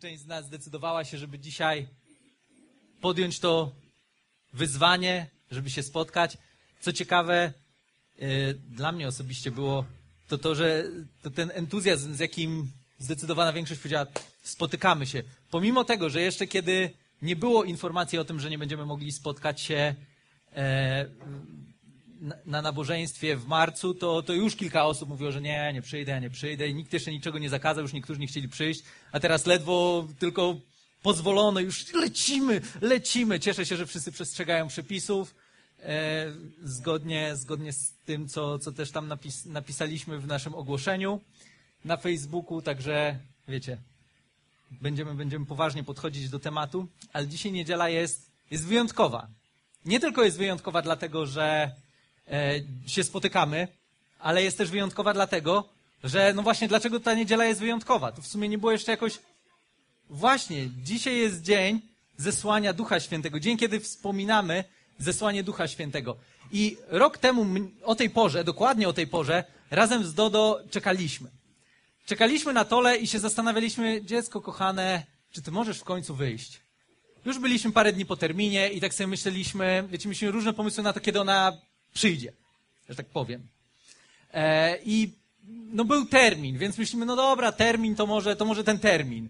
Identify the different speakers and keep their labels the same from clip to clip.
Speaker 1: część z nas zdecydowała się, żeby dzisiaj podjąć to wyzwanie, żeby się spotkać. Co ciekawe, yy, dla mnie osobiście było to to, że to ten entuzjazm, z jakim zdecydowana większość powiedziała, spotykamy się. Pomimo tego, że jeszcze kiedy nie było informacji o tym, że nie będziemy mogli spotkać się e, na, na nabożeństwie w marcu, to, to już kilka osób mówiło, że nie, nie przyjdę, nie przyjdę i nikt jeszcze niczego nie zakazał, już niektórzy nie chcieli przyjść, a teraz ledwo tylko pozwolono, już lecimy, lecimy. Cieszę się, że wszyscy przestrzegają przepisów e, zgodnie, zgodnie z tym, co, co też tam napis, napisaliśmy w naszym ogłoszeniu na Facebooku, także wiecie, będziemy, będziemy poważnie podchodzić do tematu, ale dzisiaj niedziela jest, jest wyjątkowa. Nie tylko jest wyjątkowa dlatego, że się spotykamy, ale jest też wyjątkowa dlatego, że no właśnie dlaczego ta niedziela jest wyjątkowa. To w sumie nie było jeszcze jakoś. Właśnie, dzisiaj jest dzień zesłania Ducha Świętego. Dzień, kiedy wspominamy zesłanie Ducha Świętego. I rok temu, o tej porze, dokładnie o tej porze, razem z Dodo czekaliśmy. Czekaliśmy na tole i się zastanawialiśmy, dziecko kochane, czy ty możesz w końcu wyjść? Już byliśmy parę dni po terminie i tak sobie myśleliśmy, wiecie, mieliśmy różne pomysły na to, kiedy ona przyjdzie, że tak powiem. E, I no był termin, więc myślimy, no dobra, termin to może, to może ten termin.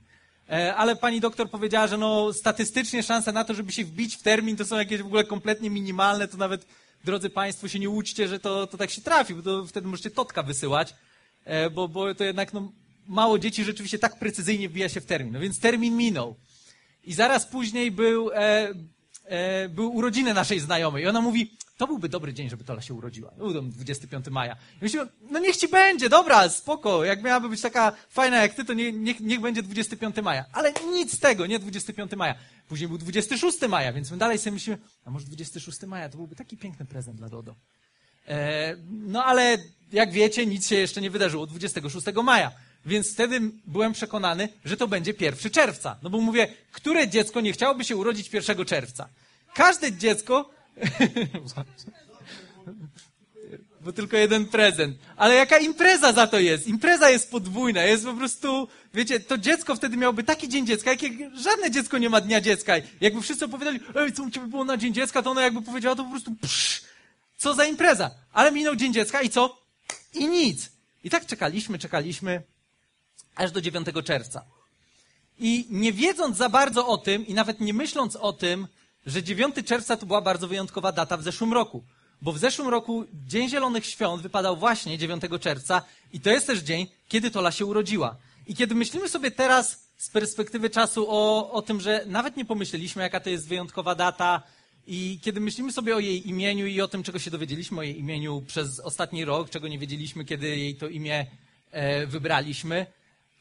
Speaker 1: E, ale pani doktor powiedziała, że no statystycznie szanse na to, żeby się wbić w termin, to są jakieś w ogóle kompletnie minimalne, to nawet, drodzy państwo, się nie łudźcie, że to, to tak się trafi, bo to wtedy możecie totka wysyłać, e, bo, bo to jednak no, mało dzieci rzeczywiście tak precyzyjnie wbija się w termin. No więc termin minął. I zaraz później był, e, e, był urodziny naszej znajomej. I ona mówi, to byłby dobry dzień, żeby Tola się urodziła. Był tam 25 maja. I myślimy, no niech ci będzie, dobra, spoko. Jak miałaby być taka fajna jak ty, to nie, niech, niech będzie 25 maja. Ale nic z tego, nie 25 maja. Później był 26 maja, więc my dalej sobie myślimy, a może 26 maja to byłby taki piękny prezent dla Dodo. E, no ale jak wiecie, nic się jeszcze nie wydarzyło 26 maja. Więc wtedy byłem przekonany, że to będzie 1 czerwca. No bo mówię, które dziecko nie chciałoby się urodzić 1 czerwca? Każde dziecko. Bo tylko jeden prezent. Ale jaka impreza za to jest? Impreza jest podwójna, jest po prostu, wiecie, to dziecko wtedy miałoby taki dzień dziecka, jak żadne dziecko nie ma dnia dziecka. Jakby wszyscy opowiadali, ej, co u ciebie było na dzień dziecka, to ono jakby powiedziała to po prostu, psz, co za impreza. Ale minął dzień dziecka i co? I nic. I tak czekaliśmy, czekaliśmy aż do 9 czerwca. I nie wiedząc za bardzo o tym i nawet nie myśląc o tym, że 9 czerwca to była bardzo wyjątkowa data w zeszłym roku. Bo w zeszłym roku Dzień Zielonych Świąt wypadał właśnie 9 czerwca i to jest też dzień, kiedy Tola się urodziła. I kiedy myślimy sobie teraz z perspektywy czasu o, o tym, że nawet nie pomyśleliśmy, jaka to jest wyjątkowa data, i kiedy myślimy sobie o jej imieniu i o tym, czego się dowiedzieliśmy o jej imieniu przez ostatni rok, czego nie wiedzieliśmy, kiedy jej to imię e, wybraliśmy,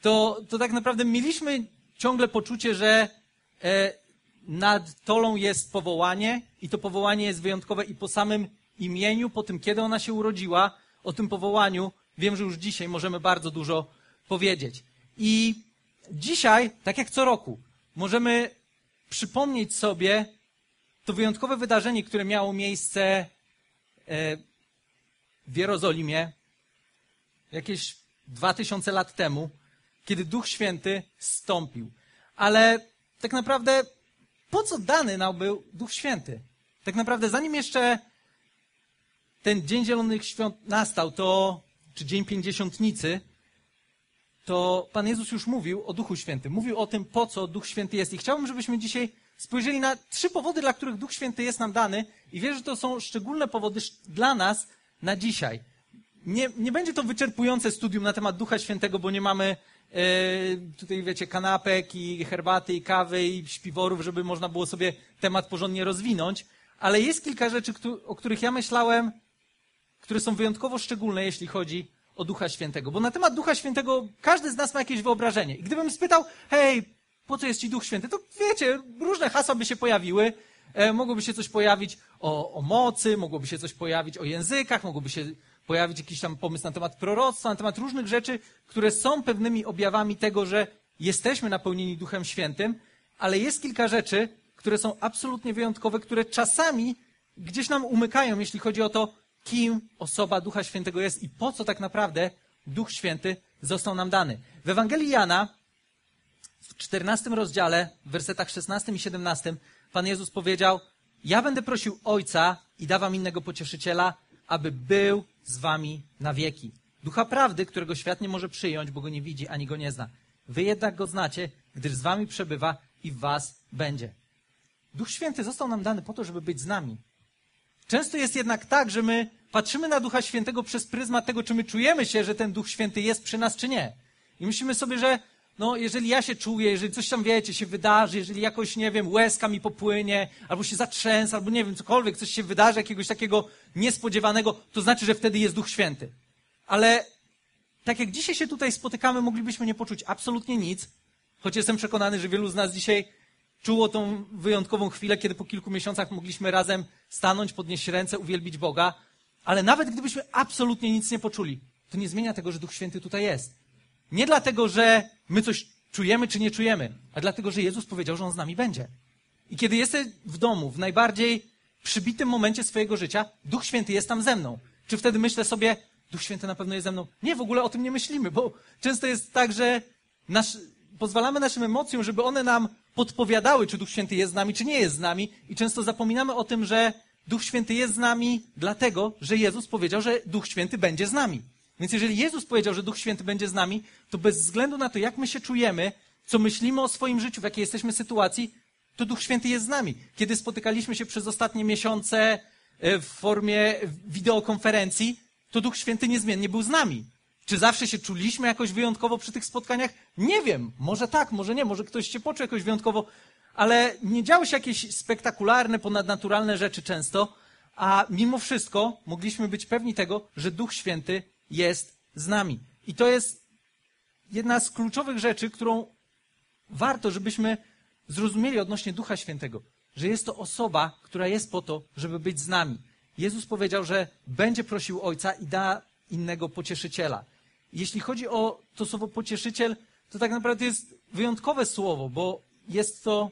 Speaker 1: to, to tak naprawdę mieliśmy ciągle poczucie, że e, nad Tolą jest powołanie i to powołanie jest wyjątkowe i po samym imieniu, po tym, kiedy ona się urodziła, o tym powołaniu, wiem, że już dzisiaj możemy bardzo dużo powiedzieć. I dzisiaj, tak jak co roku, możemy przypomnieć sobie to wyjątkowe wydarzenie, które miało miejsce e, w Jerozolimie jakieś dwa tysiące lat temu, kiedy Duch Święty stąpił. Ale tak naprawdę po co dany nam był Duch Święty? Tak naprawdę zanim jeszcze ten Dzień Zielonych Świąt nastał, to, czy Dzień Pięćdziesiątnicy, to Pan Jezus już mówił o Duchu Świętym. Mówił o tym, po co Duch Święty jest. I chciałbym, żebyśmy dzisiaj spojrzeli na trzy powody, dla których Duch Święty jest nam dany i wierzę, że to są szczególne powody dla nas na dzisiaj. Nie, nie będzie to wyczerpujące studium na temat Ducha Świętego, bo nie mamy tutaj, wiecie, kanapek i herbaty i kawy i śpiworów, żeby można było sobie temat porządnie rozwinąć, ale jest kilka rzeczy, o których ja myślałem, które są wyjątkowo szczególne, jeśli chodzi o Ducha Świętego. Bo na temat Ducha Świętego każdy z nas ma jakieś wyobrażenie. I gdybym spytał, hej, po co jest ci Duch Święty? To wiecie, różne hasła by się pojawiły. E, mogłoby się coś pojawić o, o mocy, mogłoby się coś pojawić o językach, mogłoby się pojawić jakiś tam pomysł na temat proroctwa, na temat różnych rzeczy, które są pewnymi objawami tego, że jesteśmy napełnieni Duchem Świętym, ale jest kilka rzeczy, które są absolutnie wyjątkowe, które czasami gdzieś nam umykają, jeśli chodzi o to, kim osoba Ducha Świętego jest i po co tak naprawdę Duch Święty został nam dany. W Ewangelii Jana 14 rozdziale, w wersetach 16 i 17, Pan Jezus powiedział: Ja będę prosił Ojca i dawam innego pocieszyciela, aby był z wami na wieki. Ducha prawdy, którego świat nie może przyjąć, bo go nie widzi ani go nie zna. Wy jednak go znacie, gdyż z wami przebywa i w was będzie. Duch Święty został nam dany po to, żeby być z nami. Często jest jednak tak, że my patrzymy na Ducha Świętego przez pryzmat tego, czy my czujemy się, że ten Duch Święty jest przy nas, czy nie. I myślimy sobie, że no, jeżeli ja się czuję, jeżeli coś tam, wiecie, się wydarzy, jeżeli jakoś, nie wiem, łezka mi popłynie, albo się zatrzęsę, albo nie wiem, cokolwiek, coś się wydarzy, jakiegoś takiego niespodziewanego, to znaczy, że wtedy jest Duch Święty. Ale tak jak dzisiaj się tutaj spotykamy, moglibyśmy nie poczuć absolutnie nic, choć jestem przekonany, że wielu z nas dzisiaj czuło tą wyjątkową chwilę, kiedy po kilku miesiącach mogliśmy razem stanąć, podnieść ręce, uwielbić Boga, ale nawet gdybyśmy absolutnie nic nie poczuli, to nie zmienia tego, że Duch Święty tutaj jest. Nie dlatego, że my coś czujemy czy nie czujemy, a dlatego, że Jezus powiedział, że On z nami będzie. I kiedy jesteś w domu, w najbardziej przybitym momencie swojego życia, Duch Święty jest tam ze mną. Czy wtedy myślę sobie, Duch Święty na pewno jest ze mną? Nie, w ogóle o tym nie myślimy, bo często jest tak, że nasz, pozwalamy naszym emocjom, żeby one nam podpowiadały, czy Duch Święty jest z nami, czy nie jest z nami. I często zapominamy o tym, że Duch Święty jest z nami dlatego, że Jezus powiedział, że Duch Święty będzie z nami. Więc jeżeli Jezus powiedział, że Duch Święty będzie z nami, to bez względu na to, jak my się czujemy, co myślimy o swoim życiu, w jakiej jesteśmy sytuacji, to Duch Święty jest z nami. Kiedy spotykaliśmy się przez ostatnie miesiące e, w formie wideokonferencji, to Duch Święty niezmiennie był z nami. Czy zawsze się czuliśmy jakoś wyjątkowo przy tych spotkaniach? Nie wiem. Może tak, może nie, może ktoś się poczuł jakoś wyjątkowo, ale nie działy się jakieś spektakularne, ponadnaturalne rzeczy często, a mimo wszystko mogliśmy być pewni tego, że Duch Święty jest z nami. I to jest jedna z kluczowych rzeczy, którą warto, żebyśmy zrozumieli odnośnie Ducha Świętego, że jest to osoba, która jest po to, żeby być z nami. Jezus powiedział, że będzie prosił Ojca i da innego pocieszyciela. Jeśli chodzi o to słowo pocieszyciel, to tak naprawdę jest wyjątkowe słowo, bo jest to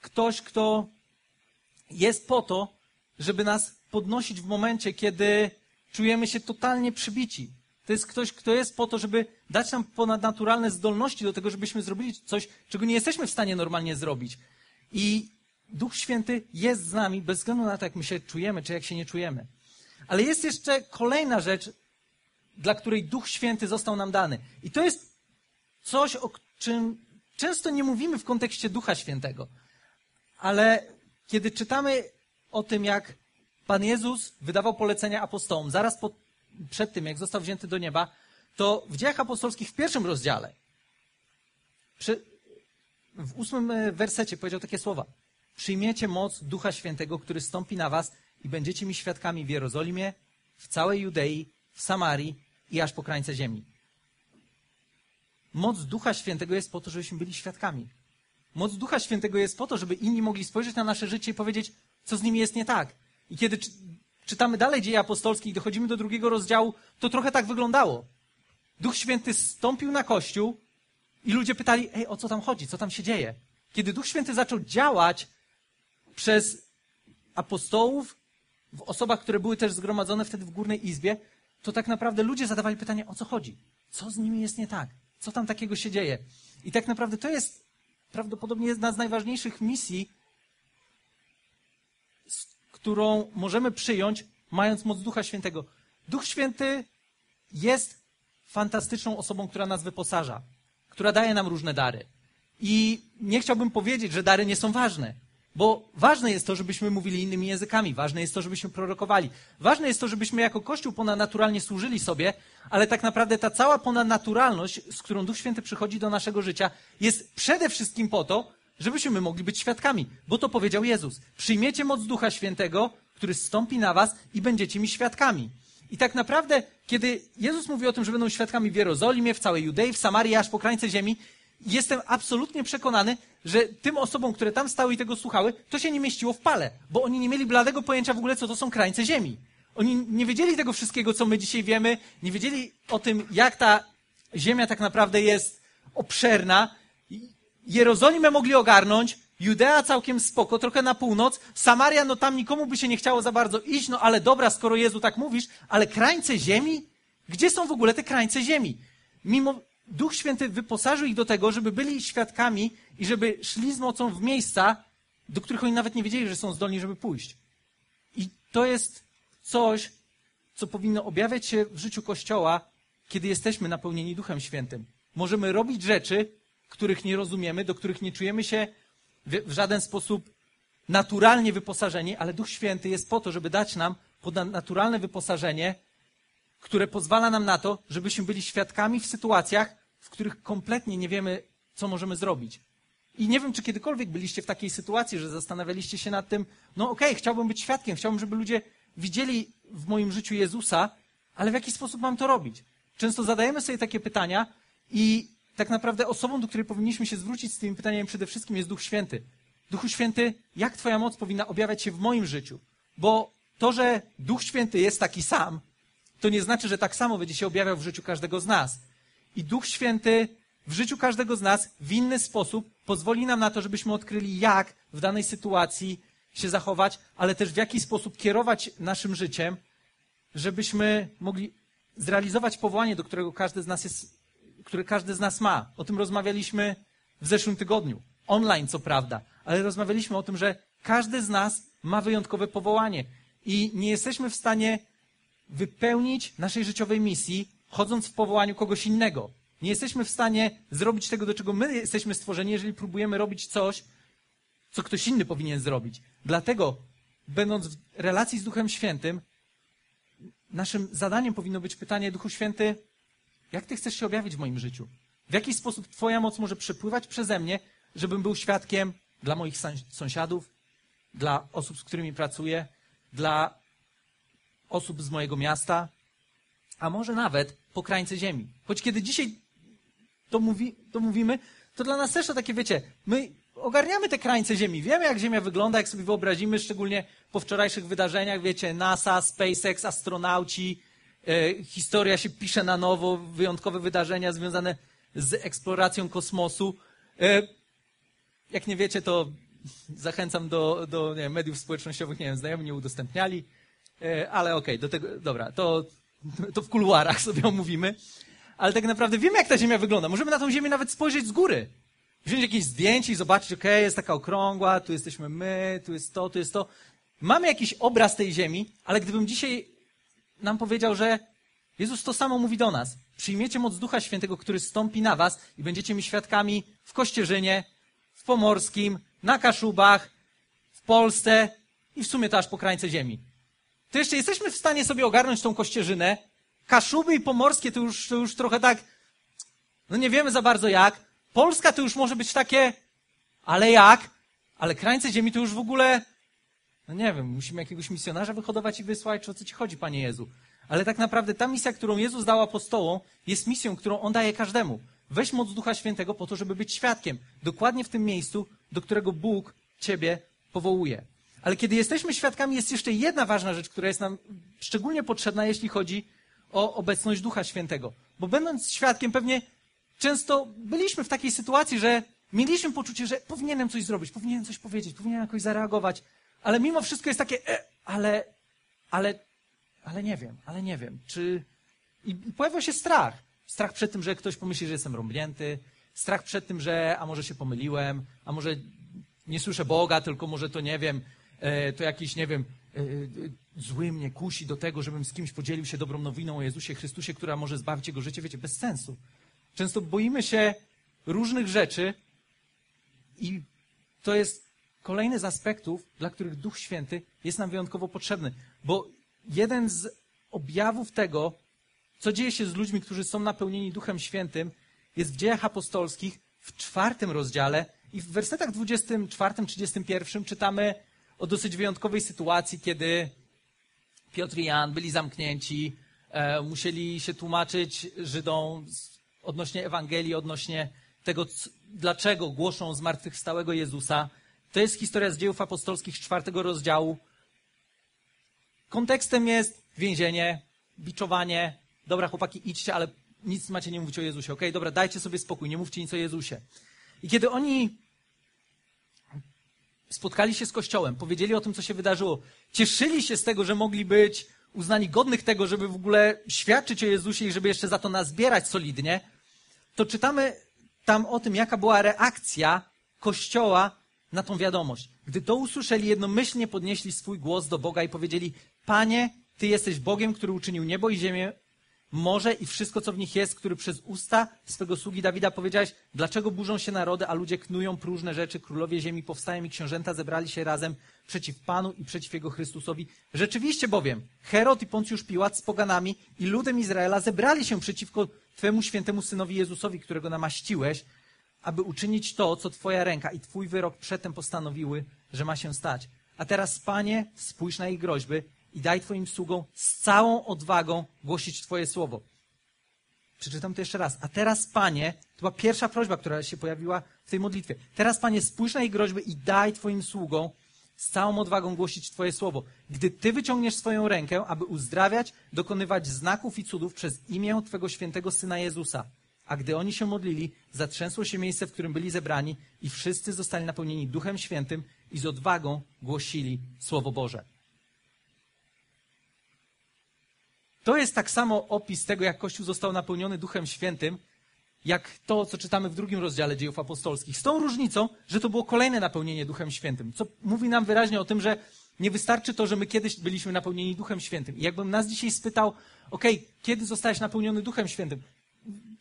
Speaker 1: ktoś, kto jest po to, żeby nas podnosić w momencie, kiedy czujemy się totalnie przybici. To jest ktoś, kto jest po to, żeby dać nam ponadnaturalne zdolności do tego, żebyśmy zrobili coś, czego nie jesteśmy w stanie normalnie zrobić. I Duch Święty jest z nami bez względu na to, jak my się czujemy, czy jak się nie czujemy. Ale jest jeszcze kolejna rzecz, dla której Duch Święty został nam dany. I to jest coś, o czym często nie mówimy w kontekście Ducha Świętego. Ale kiedy czytamy o tym, jak Pan Jezus wydawał polecenia apostołom, zaraz po, przed tym, jak został wzięty do nieba, to w dziejach apostolskich w pierwszym rozdziale, przy, w ósmym e, wersecie powiedział takie słowa. Przyjmiecie moc Ducha Świętego, który stąpi na was i będziecie mi świadkami w Jerozolimie, w całej Judei, w Samarii i aż po krańce ziemi. Moc Ducha Świętego jest po to, żebyśmy byli świadkami. Moc Ducha Świętego jest po to, żeby inni mogli spojrzeć na nasze życie i powiedzieć, co z nimi jest nie tak. I kiedy czytamy dalej dzieje apostolskie i dochodzimy do drugiego rozdziału, to trochę tak wyglądało. Duch Święty stąpił na kościół i ludzie pytali, ej, o co tam chodzi, co tam się dzieje? Kiedy Duch Święty zaczął działać przez apostołów, w osobach, które były też zgromadzone wtedy w Górnej Izbie, to tak naprawdę ludzie zadawali pytanie, o co chodzi? Co z nimi jest nie tak? Co tam takiego się dzieje? I tak naprawdę to jest prawdopodobnie jedna z najważniejszych misji, którą możemy przyjąć, mając moc Ducha Świętego. Duch Święty jest fantastyczną osobą, która nas wyposaża, która daje nam różne dary. I nie chciałbym powiedzieć, że dary nie są ważne. Bo ważne jest to, żebyśmy mówili innymi językami, ważne jest to, żebyśmy prorokowali, ważne jest to, żebyśmy jako Kościół ponadnaturalnie służyli sobie, ale tak naprawdę ta cała ponadnaturalność, z którą Duch Święty przychodzi do naszego życia, jest przede wszystkim po to, żebyśmy mogli być świadkami. Bo to powiedział Jezus. Przyjmiecie moc Ducha Świętego, który stąpi na was i będziecie mi świadkami. I tak naprawdę, kiedy Jezus mówi o tym, że będą świadkami w Jerozolimie, w całej Judei, w Samarii, aż po krańce ziemi, jestem absolutnie przekonany, że tym osobom, które tam stały i tego słuchały, to się nie mieściło w pale, bo oni nie mieli bladego pojęcia w ogóle, co to są krańce ziemi. Oni nie wiedzieli tego wszystkiego, co my dzisiaj wiemy, nie wiedzieli o tym, jak ta ziemia tak naprawdę jest obszerna. Jerozolimę mogli ogarnąć, Judea całkiem spoko, trochę na północ, Samaria, no tam nikomu by się nie chciało za bardzo iść, no ale dobra, skoro Jezu tak mówisz, ale krańce ziemi? Gdzie są w ogóle te krańce ziemi? Mimo Duch Święty wyposażył ich do tego, żeby byli świadkami i żeby szli z mocą w miejsca, do których oni nawet nie wiedzieli, że są zdolni, żeby pójść. I to jest coś, co powinno objawiać się w życiu Kościoła, kiedy jesteśmy napełnieni Duchem Świętym. Możemy robić rzeczy, których nie rozumiemy, do których nie czujemy się w, żaden sposób naturalnie wyposażeni, ale Duch Święty jest po to, żeby dać nam naturalne wyposażenie, które pozwala nam na to, żebyśmy byli świadkami w sytuacjach, w których kompletnie nie wiemy, co możemy zrobić. I nie wiem, czy kiedykolwiek byliście w takiej sytuacji, że zastanawialiście się nad tym, no okej, okay, chciałbym być świadkiem, chciałbym, żeby ludzie widzieli w moim życiu Jezusa, ale w jaki sposób mam to robić? Często zadajemy sobie takie pytania i tak naprawdę osobą, do której powinniśmy się zwrócić z tymi pytaniami przede wszystkim jest Duch Święty. Duchu Święty, jak Twoja moc powinna objawiać się w moim życiu? Bo to, że Duch Święty jest taki sam, to nie znaczy, że tak samo będzie się objawiał w życiu każdego z nas. I Duch Święty w życiu każdego z nas w inny sposób pozwoli nam na to, żebyśmy odkryli, jak w danej sytuacji się zachować, ale też w jaki sposób kierować naszym życiem, żebyśmy mogli zrealizować powołanie, do którego każdy z nas jest, które każdy z nas ma. O tym rozmawialiśmy w zeszłym tygodniu. Online, co prawda, ale rozmawialiśmy o tym, że każdy z nas ma wyjątkowe powołanie i nie jesteśmy w stanie wypełnić naszej życiowej misji, chodząc w powołaniu kogoś innego. Nie jesteśmy w stanie zrobić tego, do czego my jesteśmy stworzeni, jeżeli próbujemy robić coś, co ktoś inny powinien zrobić. Dlatego, będąc w relacji z Duchem Świętym, naszym zadaniem powinno być pytanie, Duchu Święty, jak Ty chcesz się objawić w moim życiu? W jaki sposób Twoja moc może przepływać przeze mnie, żebym był świadkiem dla moich sąsiadów, dla osób, z którymi pracuję, dla osób z mojego miasta, a może nawet po krańce ziemi. Choć kiedy dzisiaj to, mówi, to mówimy, to dla nas też to takie, wiecie, my ogarniamy te krańce ziemi, wiemy jak ziemia wygląda, jak sobie wyobrazimy, szczególnie po wczorajszych wydarzeniach, wiecie, NASA, SpaceX, astronauci, historia się pisze na nowo, wyjątkowe wydarzenia związane z eksploracją kosmosu. E, jak nie wiecie, to zachęcam do, do wiem, mediów społecznościowych, nie wiem, znajomi nie udostępniali, e, ale okej, okay, do tego, dobra, to, to w kuluarach sobie omówimy. Ale tak naprawdę wiemy, jak ta Ziemia wygląda. Możemy na tą Ziemię nawet spojrzeć z góry. Wziąć jakieś zdjęcie i zobaczyć, okej, okay, jest taka okrągła, tu jesteśmy my, tu jest to, tu jest to. Mamy jakiś obraz tej Ziemi, ale gdybym dzisiaj nam powiedział, że Jezus to samo mówi do nas. Przyjmiecie moc Ducha Świętego, który stąpi na was i będziecie mi świadkami w Kościerzynie, w Pomorskim, na Kaszubach, w Polsce i w sumie to aż po krańce ziemi. To jeszcze jesteśmy w stanie sobie ogarnąć tą Kościerzynę. Kaszuby i Pomorskie to już, to już trochę tak, no nie wiemy za bardzo jak. Polska to już może być takie, ale jak? Ale krańce ziemi to już w ogóle, no nie wiem, musimy jakiegoś misjonarza wyhodować i wysłać, czy o co ci chodzi, Panie Jezu. Ale tak naprawdę ta misja, którą Jezus dał apostołom, jest misją, którą On daje każdemu. Weź moc Ducha Świętego po to, żeby być świadkiem. Dokładnie w tym miejscu, do którego Bóg Ciebie powołuje. Ale kiedy jesteśmy świadkami, jest jeszcze jedna ważna rzecz, która jest nam szczególnie potrzebna, jeśli chodzi o obecność Ducha Świętego. Bo będąc świadkiem, pewnie często byliśmy w takiej sytuacji, że mieliśmy poczucie, że powinienem coś zrobić, powinienem coś powiedzieć, powinienem jakoś zareagować, ale mimo wszystko jest takie, e, ale, ale, ale nie wiem, ale nie wiem, czy... I pojawia się strach. Strach przed tym, że ktoś pomyśli, że jestem rąbnięty. Strach przed tym, że a może się pomyliłem, a może nie słyszę Boga, tylko może to nie wiem, e, to jakiś, nie wiem, e, zły mnie kusi do tego, żebym z kimś podzielił się dobrą nowiną o Jezusie Chrystusie, która może zbawić jego życie. Wiecie, bez sensu. Często boimy się różnych rzeczy i to jest kolejny z aspektów, dla których Duch Święty jest nam wyjątkowo potrzebny. Bo jeden z objawów tego, co dzieje się z ludźmi, którzy są napełnieni Duchem Świętym, jest w dziejach apostolskich w czwartym rozdziale i w wersetach 24-31 czytamy o dosyć wyjątkowej sytuacji, kiedy Piotr i Jan byli zamknięci, e, musieli się tłumaczyć Żydom odnośnie Ewangelii, odnośnie tego, dlaczego głoszą zmartwychwstałego Jezusa. To jest historia z dziejów apostolskich czwartego rozdziału. Kontekstem jest więzienie, biczowanie, dobra chłopaki, idźcie, ale nic macie nie mówić o Jezusie, okej? Okay? Dobra, dajcie sobie spokój, nie mówcie nic o Jezusie. I kiedy oni spotkali się z Kościołem, powiedzieli o tym, co się wydarzyło, cieszyli się z tego, że mogli być uznani godnych tego, żeby w ogóle świadczyć o Jezusie i żeby jeszcze za to nazbierać solidnie, to czytamy tam o tym, jaka była reakcja Kościoła na tą wiadomość. Gdy to usłyszeli, jednomyślnie podnieśli swój głos do Boga i powiedzieli: Panie, Ty jesteś Bogiem, który uczynił niebo i ziemię, morze i wszystko, co w nich jest, który przez usta swego sługi Dawida powiedziałeś, dlaczego burzą się narody, a ludzie knują próżne rzeczy, królowie ziemi powstają i książęta zebrali się razem przeciw Panu i przeciw Jego Chrystusowi. Rzeczywiście bowiem Herod i Poncjusz Piłat z poganami i ludem Izraela zebrali się przeciwko Twemu świętemu Synowi Jezusowi, którego namaściłeś, aby uczynić to, co Twoja ręka i Twój wyrok przedtem postanowiły, że ma się stać. A teraz, Panie, spójrz na ich groźby i daj Twoim sługom z całą odwagą głosić Twoje słowo. Przeczytam to jeszcze raz. A teraz, Panie, to była pierwsza prośba, która się pojawiła w tej modlitwie. Teraz, Panie, spójrz na ich groźby i daj Twoim sługom z całą odwagą głosić Twoje słowo. Gdy Ty wyciągniesz swoją rękę, aby uzdrawiać, dokonywać znaków i cudów przez imię Twego świętego Syna Jezusa. A gdy oni się modlili, zatrzęsło się miejsce, w którym byli zebrani i wszyscy zostali napełnieni Duchem Świętym i z odwagą głosili Słowo Boże. To jest tak samo opis tego, jak Kościół został napełniony Duchem Świętym, jak to, co czytamy w drugim rozdziale dziejów apostolskich. Z tą różnicą, że to było kolejne napełnienie Duchem Świętym, co mówi nam wyraźnie o tym, że nie wystarczy to, że my kiedyś byliśmy napełnieni Duchem Świętym. I jakbym nas dzisiaj spytał, ok, kiedy zostałeś napełniony Duchem Świętym?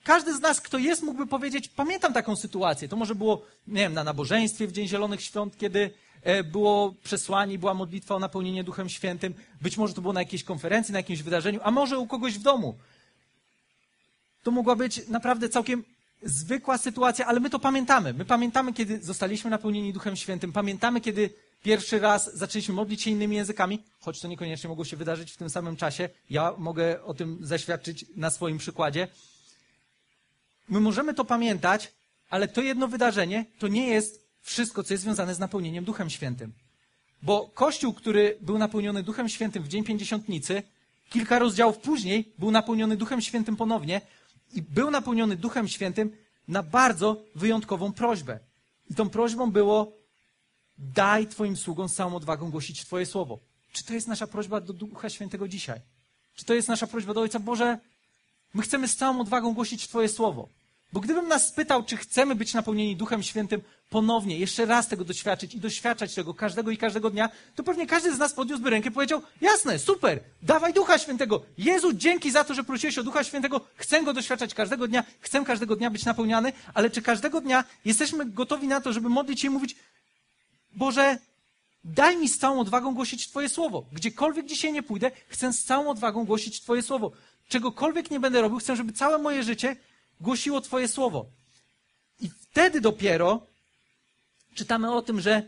Speaker 1: Każdy z nas, kto jest, mógłby powiedzieć, pamiętam taką sytuację. To może było, nie wiem, na nabożeństwie w Dzień Zielonych Świąt, kiedy e, było przesłanie, była modlitwa o napełnienie Duchem Świętym. Być może to było na jakiejś konferencji, na jakimś wydarzeniu, a może u kogoś w domu. To mogła być naprawdę całkiem zwykła sytuacja, ale my to pamiętamy. My pamiętamy, kiedy zostaliśmy napełnieni Duchem Świętym. Pamiętamy, kiedy pierwszy raz zaczęliśmy modlić się innymi językami, choć to niekoniecznie mogło się wydarzyć w tym samym czasie. Ja mogę o tym zaświadczyć na swoim przykładzie. My możemy to pamiętać, ale to jedno wydarzenie to nie jest wszystko, co jest związane z napełnieniem Duchem Świętym. Bo Kościół, który był napełniony Duchem Świętym w Dzień Pięćdziesiątnicy, kilka rozdziałów później był napełniony Duchem Świętym ponownie i był napełniony Duchem Świętym na bardzo wyjątkową prośbę. I tą prośbą było daj Twoim sługom z całą odwagą głosić Twoje słowo. Czy to jest nasza prośba do Ducha Świętego dzisiaj? Czy to jest nasza prośba do Ojca Boże? My chcemy z całą odwagą głosić Twoje słowo. Bo gdybym nas spytał, czy chcemy być napełnieni Duchem Świętym ponownie, jeszcze raz tego doświadczyć i doświadczać tego każdego i każdego dnia, to pewnie każdy z nas podniósłby rękę i powiedział, jasne, super, dawaj Ducha Świętego. Jezu, dzięki za to, że prosiłeś o Ducha Świętego, chcę go doświadczać każdego dnia, chcę każdego dnia być napełniany, ale czy każdego dnia jesteśmy gotowi na to, żeby modlić się i mówić, Boże, daj mi z całą odwagą głosić Twoje słowo. Gdziekolwiek dzisiaj nie pójdę, chcę z całą odwagą głosić Twoje słowo. Czegokolwiek nie będę robił, chcę, żeby całe moje życie głosiło Twoje słowo. I wtedy dopiero czytamy o tym, że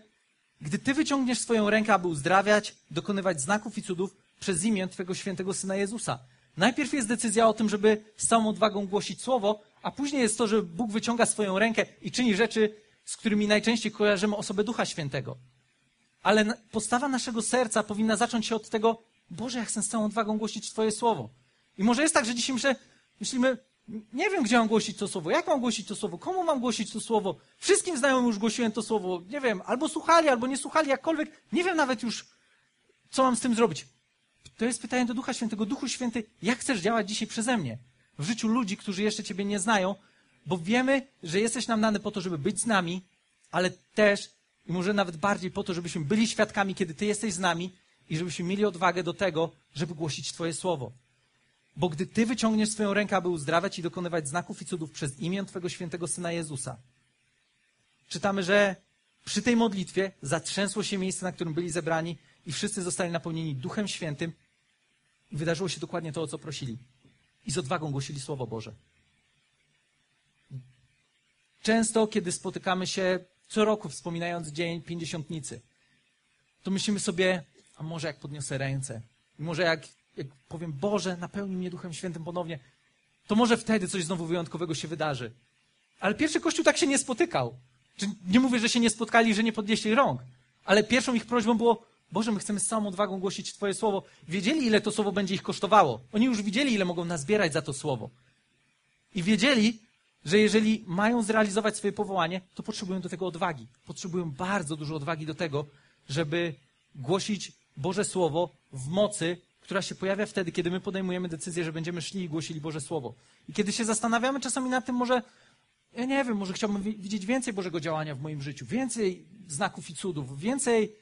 Speaker 1: gdy Ty wyciągniesz swoją rękę, aby uzdrawiać, dokonywać znaków i cudów przez imię Twojego świętego Syna Jezusa. Najpierw jest decyzja o tym, żeby z całą odwagą głosić słowo, a później jest to, że Bóg wyciąga swoją rękę i czyni rzeczy, z którymi najczęściej kojarzymy osobę Ducha Świętego. Ale postawa naszego serca powinna zacząć się od tego, Boże, ja chcę z całą odwagą głosić Twoje słowo. I może jest tak, że dzisiaj myślimy, nie wiem, gdzie mam głosić to słowo, jak mam głosić to słowo, komu mam głosić to słowo. Wszystkim znajomym już głosiłem to słowo, nie wiem, albo słuchali, albo nie słuchali, jakkolwiek. Nie wiem nawet już, co mam z tym zrobić. To jest pytanie do Ducha Świętego. Duchu Święty, jak chcesz działać dzisiaj przeze mnie? W życiu ludzi, którzy jeszcze Ciebie nie znają, bo wiemy, że jesteś nam dany po to, żeby być z nami, ale też i może nawet bardziej po to, żebyśmy byli świadkami, kiedy Ty jesteś z nami i żebyśmy mieli odwagę do tego, żeby głosić Twoje słowo. Bo gdy Ty wyciągniesz swoją rękę, aby uzdrawiać i dokonywać znaków i cudów przez imię Twojego świętego Syna Jezusa, czytamy, że przy tej modlitwie zatrzęsło się miejsce, na którym byli zebrani i wszyscy zostali napełnieni Duchem Świętym i wydarzyło się dokładnie to, o co prosili. I z odwagą głosili Słowo Boże. Często, kiedy spotykamy się co roku, wspominając Dzień Pięćdziesiątnicy, to myślimy sobie, a może jak podniosę ręce, może jak jak powiem, Boże, napełnij mnie Duchem Świętym ponownie, to może wtedy coś znowu wyjątkowego się wydarzy. Ale pierwszy Kościół tak się nie spotykał. Nie mówię, że się nie spotkali, że nie podnieśli rąk, ale pierwszą ich prośbą było, Boże, my chcemy z całą odwagą głosić Twoje słowo. Wiedzieli, ile to słowo będzie ich kosztowało. Oni już widzieli, ile mogą nazbierać za to słowo. I wiedzieli, że jeżeli mają zrealizować swoje powołanie, to potrzebują do tego odwagi. Potrzebują bardzo dużo odwagi do tego, żeby głosić Boże Słowo w mocy która się pojawia wtedy, kiedy my podejmujemy decyzję, że będziemy szli i głosili Boże Słowo. I kiedy się zastanawiamy czasami nad tym, może, ja nie wiem, może chciałbym widzieć więcej Bożego działania w moim życiu, więcej znaków i cudów, więcej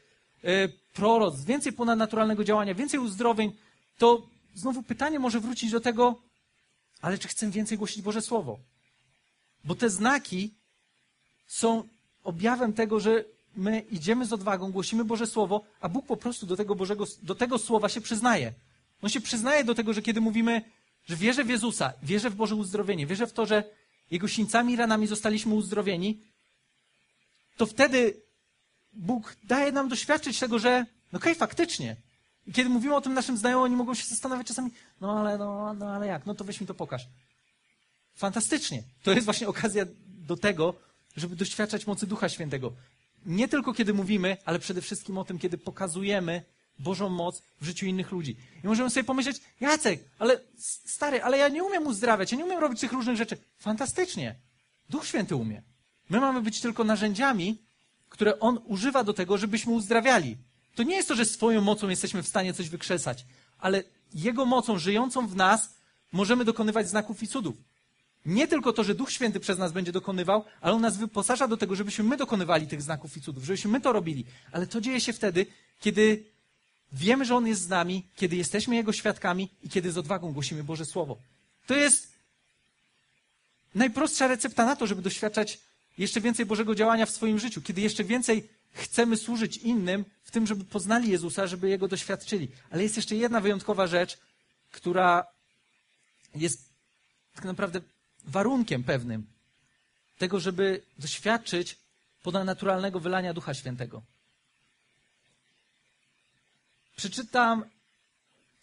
Speaker 1: e, proroc, więcej ponadnaturalnego działania, więcej uzdrowień, to znowu pytanie może wrócić do tego, ale czy chcę więcej głosić Boże Słowo? Bo te znaki są objawem tego, że my idziemy z odwagą, głosimy Boże Słowo, a Bóg po prostu do tego, Bożego, do tego Słowa się przyznaje. On się przyznaje do tego, że kiedy mówimy, że wierzę w Jezusa, wierzę w Boże uzdrowienie, wierzę w to, że Jego sińcami i ranami zostaliśmy uzdrowieni, to wtedy Bóg daje nam doświadczyć tego, że no okej, okay, faktycznie. I kiedy mówimy o tym naszym znajomym, oni mogą się zastanawiać czasami, no ale, no, no ale jak, no to weź mi to pokaż. Fantastycznie. To jest właśnie okazja do tego, żeby doświadczać mocy Ducha Świętego. Nie tylko kiedy mówimy, ale przede wszystkim o tym, kiedy pokazujemy Bożą moc w życiu innych ludzi. I możemy sobie pomyśleć, Jacek, ale stary, ale ja nie umiem uzdrawiać, ja nie umiem robić tych różnych rzeczy. Fantastycznie. Duch Święty umie. My mamy być tylko narzędziami, które On używa do tego, żebyśmy uzdrawiali. To nie jest to, że swoją mocą jesteśmy w stanie coś wykrzesać, ale Jego mocą żyjącą w nas możemy dokonywać znaków i cudów. Nie tylko to, że Duch Święty przez nas będzie dokonywał, ale On nas wyposaża do tego, żebyśmy my dokonywali tych znaków i cudów, żebyśmy my to robili. Ale to dzieje się wtedy, kiedy wiemy, że On jest z nami, kiedy jesteśmy Jego świadkami i kiedy z odwagą głosimy Boże Słowo. To jest najprostsza recepta na to, żeby doświadczać jeszcze więcej Bożego działania w swoim życiu, kiedy jeszcze więcej chcemy służyć innym w tym, żeby poznali Jezusa, żeby Jego doświadczyli. Ale jest jeszcze jedna wyjątkowa rzecz, która jest tak naprawdę warunkiem pewnym tego, żeby doświadczyć ponadnaturalnego wylania Ducha Świętego. Przeczytam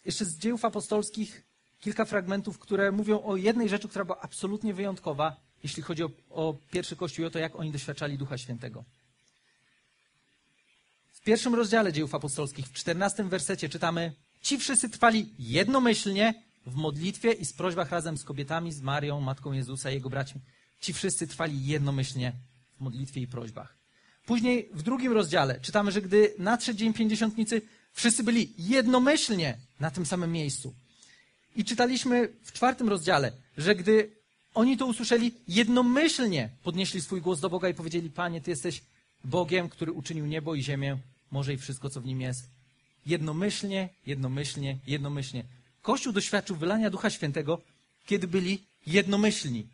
Speaker 1: jeszcze z dziejów apostolskich kilka fragmentów, które mówią o jednej rzeczy, która była absolutnie wyjątkowa, jeśli chodzi o, o pierwszy Kościół i o to, jak oni doświadczali Ducha Świętego. W pierwszym rozdziale dziejów apostolskich, w czternastym wersecie czytamy Ci wszyscy trwali jednomyślnie w modlitwie i z prośbach razem z kobietami, z Marią, Matką Jezusa i Jego braćmi. Ci wszyscy trwali jednomyślnie w modlitwie i prośbach. Później w drugim rozdziale czytamy, że gdy nadszedł dzień pięćdziesiątnicy, wszyscy byli jednomyślnie na tym samym miejscu. I czytaliśmy w czwartym rozdziale, że gdy oni to usłyszeli, jednomyślnie podnieśli swój głos do Boga i powiedzieli: Panie, Ty jesteś Bogiem, który uczynił niebo i ziemię, morze i wszystko, co w nim jest. Jednomyślnie, jednomyślnie, jednomyślnie. Kościół doświadczył wylania Ducha Świętego, kiedy byli jednomyślni.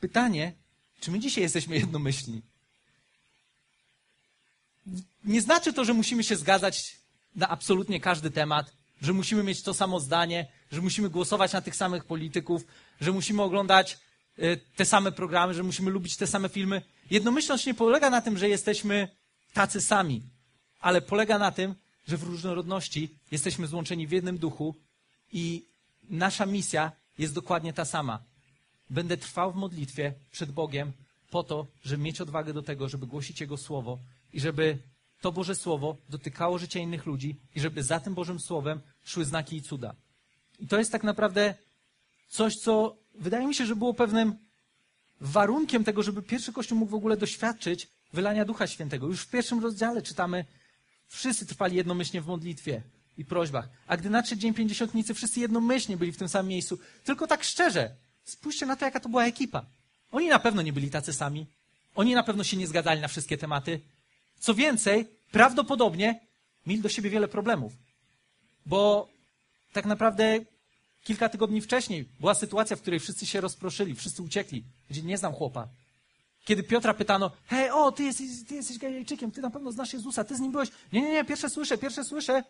Speaker 1: Pytanie, czy my dzisiaj jesteśmy jednomyślni? Nie znaczy to, że musimy się zgadzać na absolutnie każdy temat, że musimy mieć to samo zdanie, że musimy głosować na tych samych polityków, że musimy oglądać y, te same programy, że musimy lubić te same filmy. Jednomyślność nie polega na tym, że jesteśmy tacy sami, ale polega na tym, że w różnorodności jesteśmy złączeni w jednym duchu i nasza misja jest dokładnie ta sama. Będę trwał w modlitwie przed Bogiem po to, żeby mieć odwagę do tego, żeby głosić Jego Słowo i żeby to Boże Słowo dotykało życia innych ludzi i żeby za tym Bożym Słowem szły znaki i cuda. I to jest tak naprawdę coś, co wydaje mi się, że było pewnym warunkiem tego, żeby pierwszy Kościół mógł w ogóle doświadczyć wylania Ducha Świętego. Już w pierwszym rozdziale czytamy, wszyscy trwali jednomyślnie w modlitwie i prośbach. A gdy nadszedł dzień pięćdziesiątnicy, wszyscy jednomyślnie byli w tym samym miejscu. Tylko tak szczerze, spójrzcie na to, jaka to była ekipa. Oni na pewno nie byli tacy sami. Oni na pewno się nie zgadzali na wszystkie tematy. Co więcej, prawdopodobnie mieli do siebie wiele problemów. Bo tak naprawdę kilka tygodni wcześniej była sytuacja, w której wszyscy się rozproszyli, wszyscy uciekli. Gdzie nie znam chłopa. Kiedy Piotra pytano, hej, o, ty jesteś, ty jesteś Galilejczykiem, ty na pewno znasz Jezusa, ty z nim byłeś. Nie, nie, nie, pierwsze słyszę, pierwsze słyszę.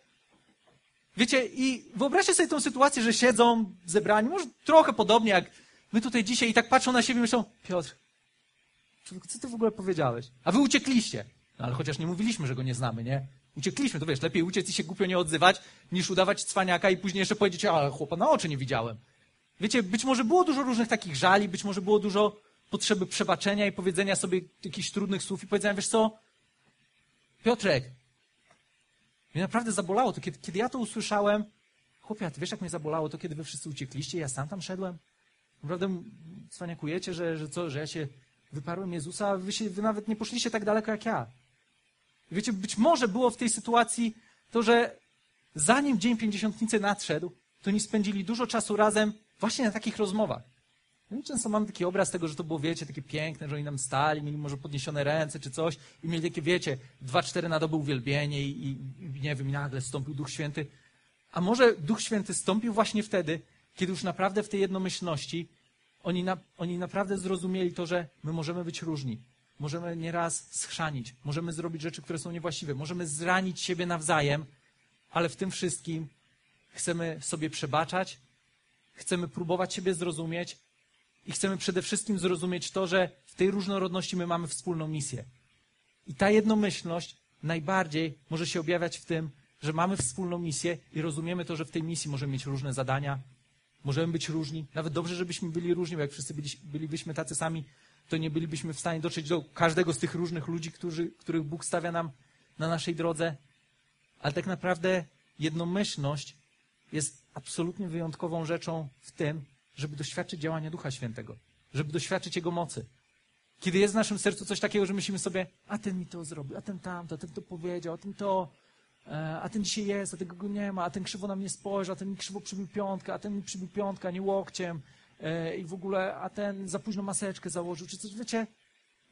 Speaker 1: Wiecie, i wyobraźcie sobie tą sytuację, że siedzą zebrani, może trochę podobnie jak my tutaj dzisiaj i tak patrzą na siebie i myślą, Piotr, co ty w ogóle powiedziałeś? A wy uciekliście. No ale chociaż nie mówiliśmy, że go nie znamy, nie? Uciekliśmy, to wiesz, lepiej uciec i się głupio nie odzywać, niż udawać cwaniaka i później jeszcze powiedzieć, ale chłopa na oczy nie widziałem. Wiecie, być może było dużo różnych takich żali, być może było dużo potrzeby przebaczenia i powiedzenia sobie jakichś trudnych słów i powiedzenia, wiesz co, Piotrek, mnie naprawdę zabolało to, kiedy, kiedy ja to usłyszałem, chłopie, a ty wiesz, jak mnie zabolało to, kiedy wy wszyscy uciekliście ja sam tam szedłem? Naprawdę cwaniakujecie, że, że co, że ja się wyparłem Jezusa, a wy, się, wy nawet nie poszliście tak daleko jak ja. Wiecie, być może było w tej sytuacji to, że zanim Dzień Pięćdziesiątnicy nadszedł, to oni spędzili dużo czasu razem właśnie na takich rozmowach. No i często mam taki obraz tego, że to było, wiecie, takie piękne, że oni tam stali, mieli może podniesione ręce czy coś i mieli takie, wiecie, dwa, cztery na dobę uwielbienie i, i, i nie wiem, nagle stąpił Duch Święty. A może Duch Święty stąpił właśnie wtedy, kiedy już naprawdę w tej jednomyślności oni, na, oni naprawdę zrozumieli to, że my możemy być różni. Możemy nieraz schrzanić, możemy zrobić rzeczy, które są niewłaściwe, możemy zranić siebie nawzajem, ale w tym wszystkim chcemy sobie przebaczać, chcemy próbować siebie zrozumieć i chcemy przede wszystkim zrozumieć to, że w tej różnorodności my mamy wspólną misję. I ta jednomyślność najbardziej może się objawiać w tym, że mamy wspólną misję i rozumiemy to, że w tej misji możemy mieć różne zadania, możemy być różni. Nawet dobrze, żebyśmy byli różni, bo jak wszyscy byli, bylibyśmy tacy sami, to nie bylibyśmy w stanie dotrzeć do każdego z tych różnych ludzi, którzy, których Bóg stawia nam na naszej drodze. Ale tak naprawdę jednomyślność jest absolutnie wyjątkową rzeczą w tym, żeby doświadczyć działania Ducha Świętego, żeby doświadczyć Jego mocy. Kiedy jest w naszym sercu coś takiego, że myślimy sobie, a ten mi to zrobił, a ten tamto, a ten to powiedział, a ten to, e, a ten dzisiaj jest, a tego go nie ma, a ten krzywo na mnie spojrzał, a ten mi krzywo przybił piątkę, a ten mi przybił piątkę, nie łokciem e, i w ogóle, a ten za późno maseczkę założył, czy coś, wiecie.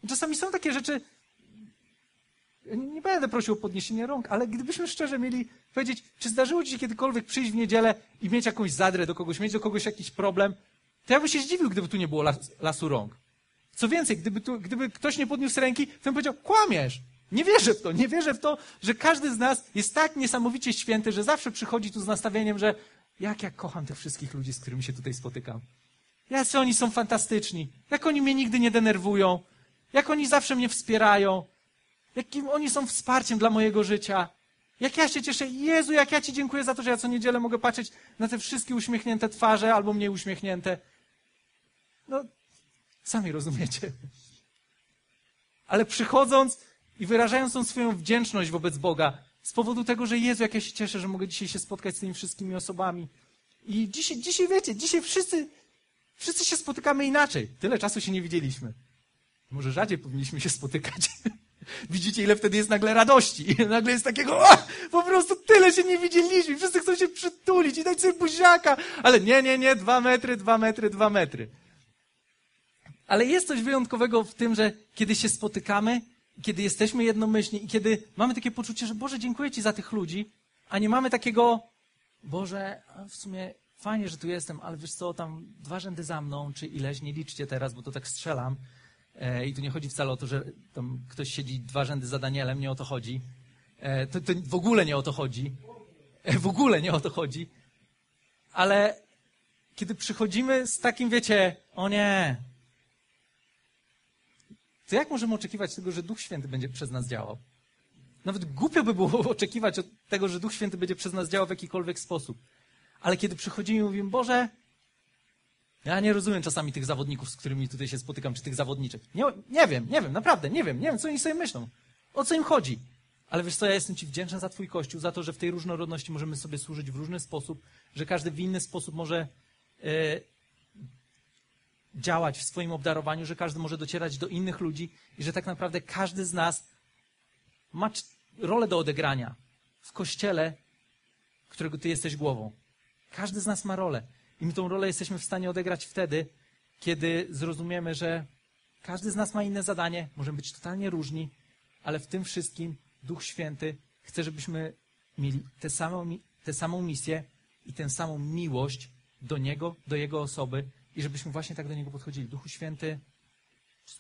Speaker 1: Czasami są takie rzeczy, nie będę prosił o podniesienie rąk, ale gdybyśmy szczerze mieli powiedzieć, czy zdarzyło ci się kiedykolwiek przyjść w niedzielę i mieć jakąś zadrę do kogoś, mieć do kogoś jakiś problem, to ja bym się zdziwił, gdyby tu nie było las, lasu rąk. Co więcej, gdyby, tu, gdyby ktoś nie podniósł ręki, to bym powiedział, kłamiesz. Nie wierzę w to, nie wierzę w to, że każdy z nas jest tak niesamowicie święty, że zawsze przychodzi tu z nastawieniem, że jak ja kocham tych wszystkich ludzi, z którymi się tutaj spotykam. Jacy oni są fantastyczni. Jak oni mnie nigdy nie denerwują. Jak oni zawsze mnie wspierają jakim oni są wsparciem dla mojego życia. Jak ja się cieszę, Jezu, jak ja Ci dziękuję za to, że ja co niedzielę mogę patrzeć na te wszystkie uśmiechnięte twarze albo mniej uśmiechnięte. No, sami rozumiecie. Ale przychodząc i wyrażając tą swoją wdzięczność wobec Boga, z powodu tego, że Jezu, jak ja się cieszę, że mogę dzisiaj się spotkać z tymi wszystkimi osobami. I dzisiaj, dzisiaj wiecie, dzisiaj wszyscy, wszyscy się spotykamy inaczej. Tyle czasu się nie widzieliśmy. Może rzadziej powinniśmy się spotykać. Widzicie, ile wtedy jest nagle radości. Nagle jest takiego, o, po prostu tyle się nie widzieliśmy. Wszyscy chcą się przytulić i dać sobie buziaka. Ale nie, nie, nie, dwa metry, dwa metry, dwa metry. Ale jest coś wyjątkowego w tym, że kiedy się spotykamy, kiedy jesteśmy jednomyślni i kiedy mamy takie poczucie, że Boże, dziękuję Ci za tych ludzi, a nie mamy takiego, Boże, w sumie fajnie, że tu jestem, ale wiesz co, tam dwa rzędy za mną, czy ileś, nie liczcie teraz, bo to tak strzelam. E, I tu nie chodzi wcale o to, że tam ktoś siedzi dwa rzędy za Danielem, nie o to chodzi. E, to, to w ogóle nie o to chodzi. E, w ogóle nie o to chodzi. Ale kiedy przychodzimy z takim, wiecie, o nie, to jak możemy oczekiwać tego, że Duch Święty będzie przez nas działał? Nawet głupio by było oczekiwać od tego, że Duch Święty będzie przez nas działał w jakikolwiek sposób. Ale kiedy przychodzimy i mówimy, Boże, ja nie rozumiem czasami tych zawodników, z którymi tutaj się spotykam, czy tych zawodniczek. Nie, nie wiem, nie wiem, naprawdę, nie wiem, nie wiem, co oni sobie myślą. O co im chodzi? Ale wiesz co, ja jestem Ci wdzięczny za Twój Kościół, za to, że w tej różnorodności możemy sobie służyć w różny sposób, że każdy w inny sposób może e, działać w swoim obdarowaniu, że każdy może docierać do innych ludzi i że tak naprawdę każdy z nas ma rolę do odegrania w Kościele, którego Ty jesteś głową. Każdy z nas ma rolę. I my tą rolę jesteśmy w stanie odegrać wtedy, kiedy zrozumiemy, że każdy z nas ma inne zadanie, możemy być totalnie różni, ale w tym wszystkim Duch Święty chce, żebyśmy mieli tę samą, tę samą misję i tę samą miłość do Niego, do Jego osoby i żebyśmy właśnie tak do Niego podchodzili. Duchu Święty,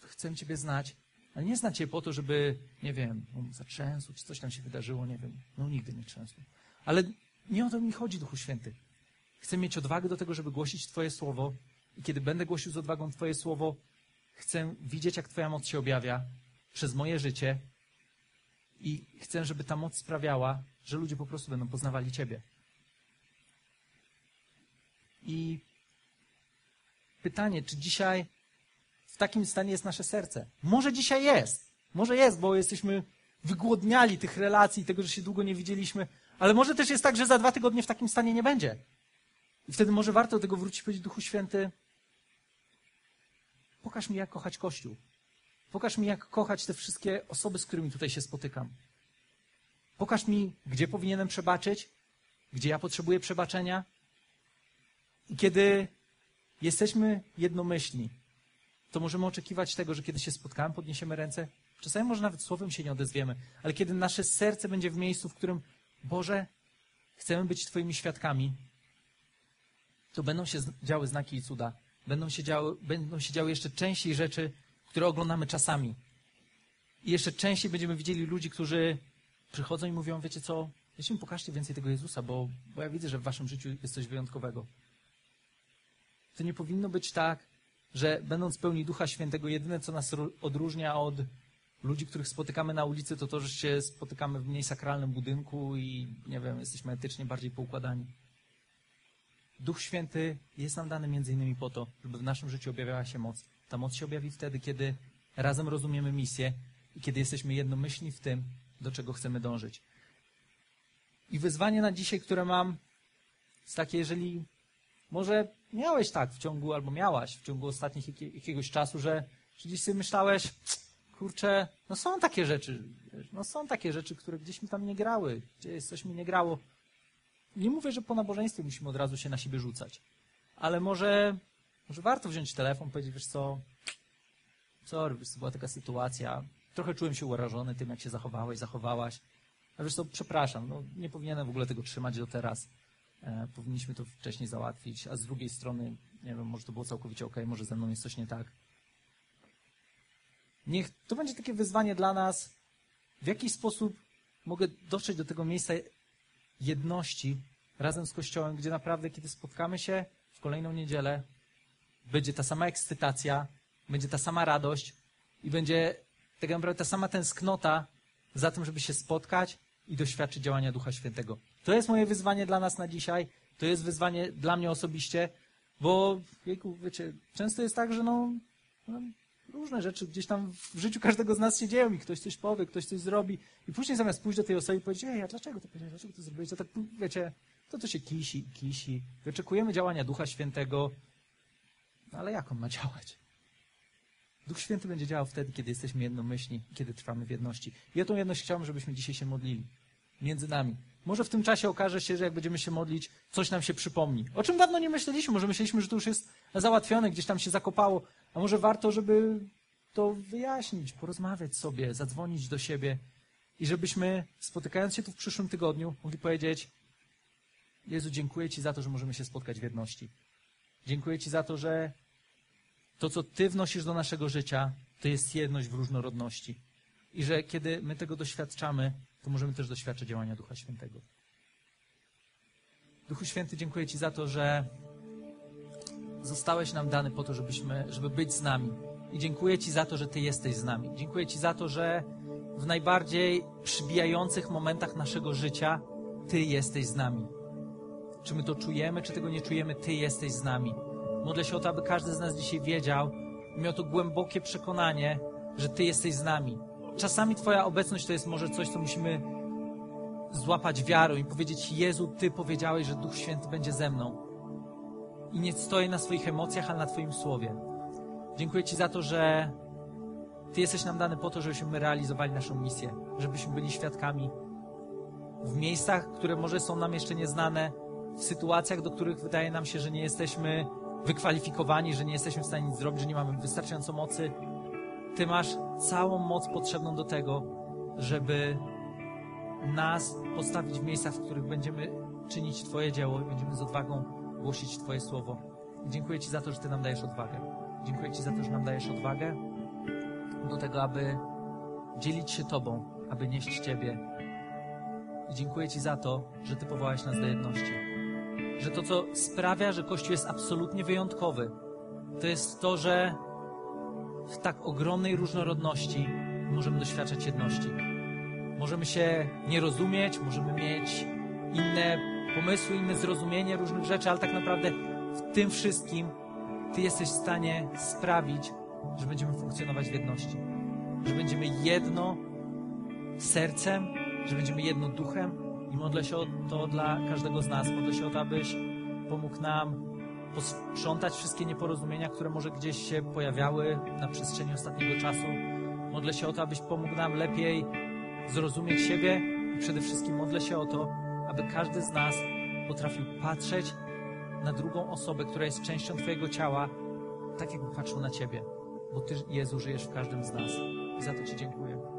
Speaker 1: chcę Ciebie znać, ale nie znać Cię po to, żeby, nie wiem, um, zatrzęsł, czy coś tam się wydarzyło, nie wiem, no nigdy nie trzęsło. Ale nie o to mi chodzi, Duchu Święty. Chcę mieć odwagę do tego, żeby głosić Twoje słowo. I kiedy będę głosił z odwagą Twoje słowo, chcę widzieć, jak Twoja moc się objawia przez moje życie. I chcę, żeby ta moc sprawiała, że ludzie po prostu będą poznawali Ciebie. I pytanie, czy dzisiaj w takim stanie jest nasze serce? Może dzisiaj jest. Może jest, bo jesteśmy wygłodniali tych relacji, tego, że się długo nie widzieliśmy. Ale może też jest tak, że za dwa tygodnie w takim stanie nie będzie. I wtedy może warto do tego wrócić i powiedzieć, Duchu Święty, pokaż mi, jak kochać Kościół. Pokaż mi, jak kochać te wszystkie osoby, z którymi tutaj się spotykam. Pokaż mi, gdzie powinienem przebaczyć, gdzie ja potrzebuję przebaczenia. I kiedy jesteśmy jednomyślni, to możemy oczekiwać tego, że kiedy się spotkamy, podniesiemy ręce. Czasami może nawet słowem się nie odezwiemy, ale kiedy nasze serce będzie w miejscu, w którym Boże, chcemy być Twoimi świadkami, to będą się działy znaki i cuda. Będą się działy, będą się działy jeszcze częściej rzeczy, które oglądamy czasami. I jeszcze częściej będziemy widzieli ludzi, którzy przychodzą i mówią, wiecie co, jeśli mi pokażcie więcej tego Jezusa, bo, bo ja widzę, że w waszym życiu jest coś wyjątkowego. To nie powinno być tak, że będąc pełni Ducha Świętego, jedyne, co nas odróżnia od ludzi, których spotykamy na ulicy, to to, że się spotykamy w mniej sakralnym budynku i, nie wiem, jesteśmy etycznie bardziej poukładani. Duch Święty jest nam dany między innymi po to, żeby w naszym życiu objawiała się moc. Ta moc się objawi wtedy, kiedy razem rozumiemy misję i kiedy jesteśmy jednomyślni w tym, do czego chcemy dążyć. I wyzwanie na dzisiaj, które mam, jest takie, jeżeli może miałeś tak w ciągu, albo miałaś w ciągu ostatnich jakiegoś czasu, że, gdzieś sobie myślałeś, kurczę, no są takie rzeczy, no są takie rzeczy, które gdzieś mi tam nie grały, gdzieś coś mi nie grało. Nie mówię, że po nabożeństwie musimy od razu się na siebie rzucać, ale może, może warto wziąć telefon, powiedzieć, wiesz co, sorry, wiesz co, była taka sytuacja, trochę czułem się urażony tym, jak się zachowałeś, zachowałaś, a wiesz co, przepraszam, no nie powinienem w ogóle tego trzymać do teraz, e, powinniśmy to wcześniej załatwić, a z drugiej strony, nie wiem, może to było całkowicie ok, może ze mną jest coś nie tak. Niech to będzie takie wyzwanie dla nas, w jaki sposób mogę dotrzeć do tego miejsca jedności razem z Kościołem, gdzie naprawdę, kiedy spotkamy się w kolejną niedzielę, będzie ta sama ekscytacja, będzie ta sama radość i będzie tak naprawdę ta sama tęsknota za tym, żeby się spotkać i doświadczyć działania Ducha Świętego. To jest moje wyzwanie dla nas na dzisiaj, to jest wyzwanie dla mnie osobiście, bo wiecie, często jest tak, że no, no różne rzeczy gdzieś tam w życiu każdego z nas się dzieją i ktoś coś powie, ktoś coś zrobi i później zamiast pójść do tej osoby i powiedzieć, ej, a dlaczego to powiedziałeś, dlaczego to zrobiłeś, to tak, wiecie, to to się kisi, kisi. Wyczekujemy działania Ducha Świętego, no ale jak on ma działać? Duch Święty będzie działał wtedy, kiedy jesteśmy jednomyślni, kiedy trwamy w jedności. I o tą jedność chciałbym, żebyśmy dzisiaj się modlili. Między nami. Może w tym czasie okaże się, że jak będziemy się modlić, coś nam się przypomni. O czym dawno nie myśleliśmy. Może myśleliśmy, że to już jest załatwione, gdzieś tam się zakopało. A może warto, żeby to wyjaśnić, porozmawiać sobie, zadzwonić do siebie i żebyśmy, spotykając się tu w przyszłym tygodniu, mogli powiedzieć: Jezu, dziękuję Ci za to, że możemy się spotkać w jedności. Dziękuję Ci za to, że to, co Ty wnosisz do naszego życia, to jest jedność w różnorodności. I że kiedy my tego doświadczamy, to możemy też doświadczyć działania Ducha Świętego. Duchu Święty, dziękuję Ci za to, że zostałeś nam dany po to, żebyśmy, żeby być z nami. I dziękuję Ci za to, że Ty jesteś z nami. Dziękuję Ci za to, że w najbardziej przybijających momentach naszego życia Ty jesteś z nami. Czy my to czujemy, czy tego nie czujemy, Ty jesteś z nami. Modlę się o to, aby każdy z nas dzisiaj wiedział miał to głębokie przekonanie, że Ty jesteś z nami. Czasami Twoja obecność to jest może coś, co musimy złapać wiarą i powiedzieć: Jezu, Ty powiedziałeś, że Duch Święty będzie ze mną. I nie stoję na swoich emocjach, ale na Twoim słowie. Dziękuję Ci za to, że Ty jesteś nam dany po to, żebyśmy realizowali naszą misję, żebyśmy byli świadkami w miejscach, które może są nam jeszcze nieznane, w sytuacjach, do których wydaje nam się, że nie jesteśmy wykwalifikowani, że nie jesteśmy w stanie nic zrobić, że nie mamy wystarczająco mocy. Ty masz całą moc potrzebną do tego, żeby nas postawić w miejscach, w których będziemy czynić Twoje dzieło i będziemy z odwagą głosić Twoje słowo. Dziękuję Ci za to, że Ty nam dajesz odwagę. Dziękuję Ci za to, że nam dajesz odwagę do tego, aby dzielić się Tobą, aby nieść Ciebie. I dziękuję Ci za to, że Ty powołałeś nas do jedności że to, co sprawia, że Kościół jest absolutnie wyjątkowy, to jest to, że w tak ogromnej różnorodności możemy doświadczać jedności. Możemy się nie rozumieć, możemy mieć inne pomysły, inne zrozumienie różnych rzeczy, ale tak naprawdę w tym wszystkim Ty jesteś w stanie sprawić, że będziemy funkcjonować w jedności. Że będziemy jedno sercem, że będziemy jedno duchem, i modlę się o to dla każdego z nas. Modlę się o to, abyś pomógł nam posprzątać wszystkie nieporozumienia, które może gdzieś się pojawiały na przestrzeni ostatniego czasu. Modlę się o to, abyś pomógł nam lepiej zrozumieć siebie i przede wszystkim modlę się o to, aby każdy z nas potrafił patrzeć na drugą osobę, która jest częścią Twojego ciała, tak jakby patrzył na Ciebie. Bo Ty, Jezu, żyjesz w każdym z nas. I za to Ci dziękuję.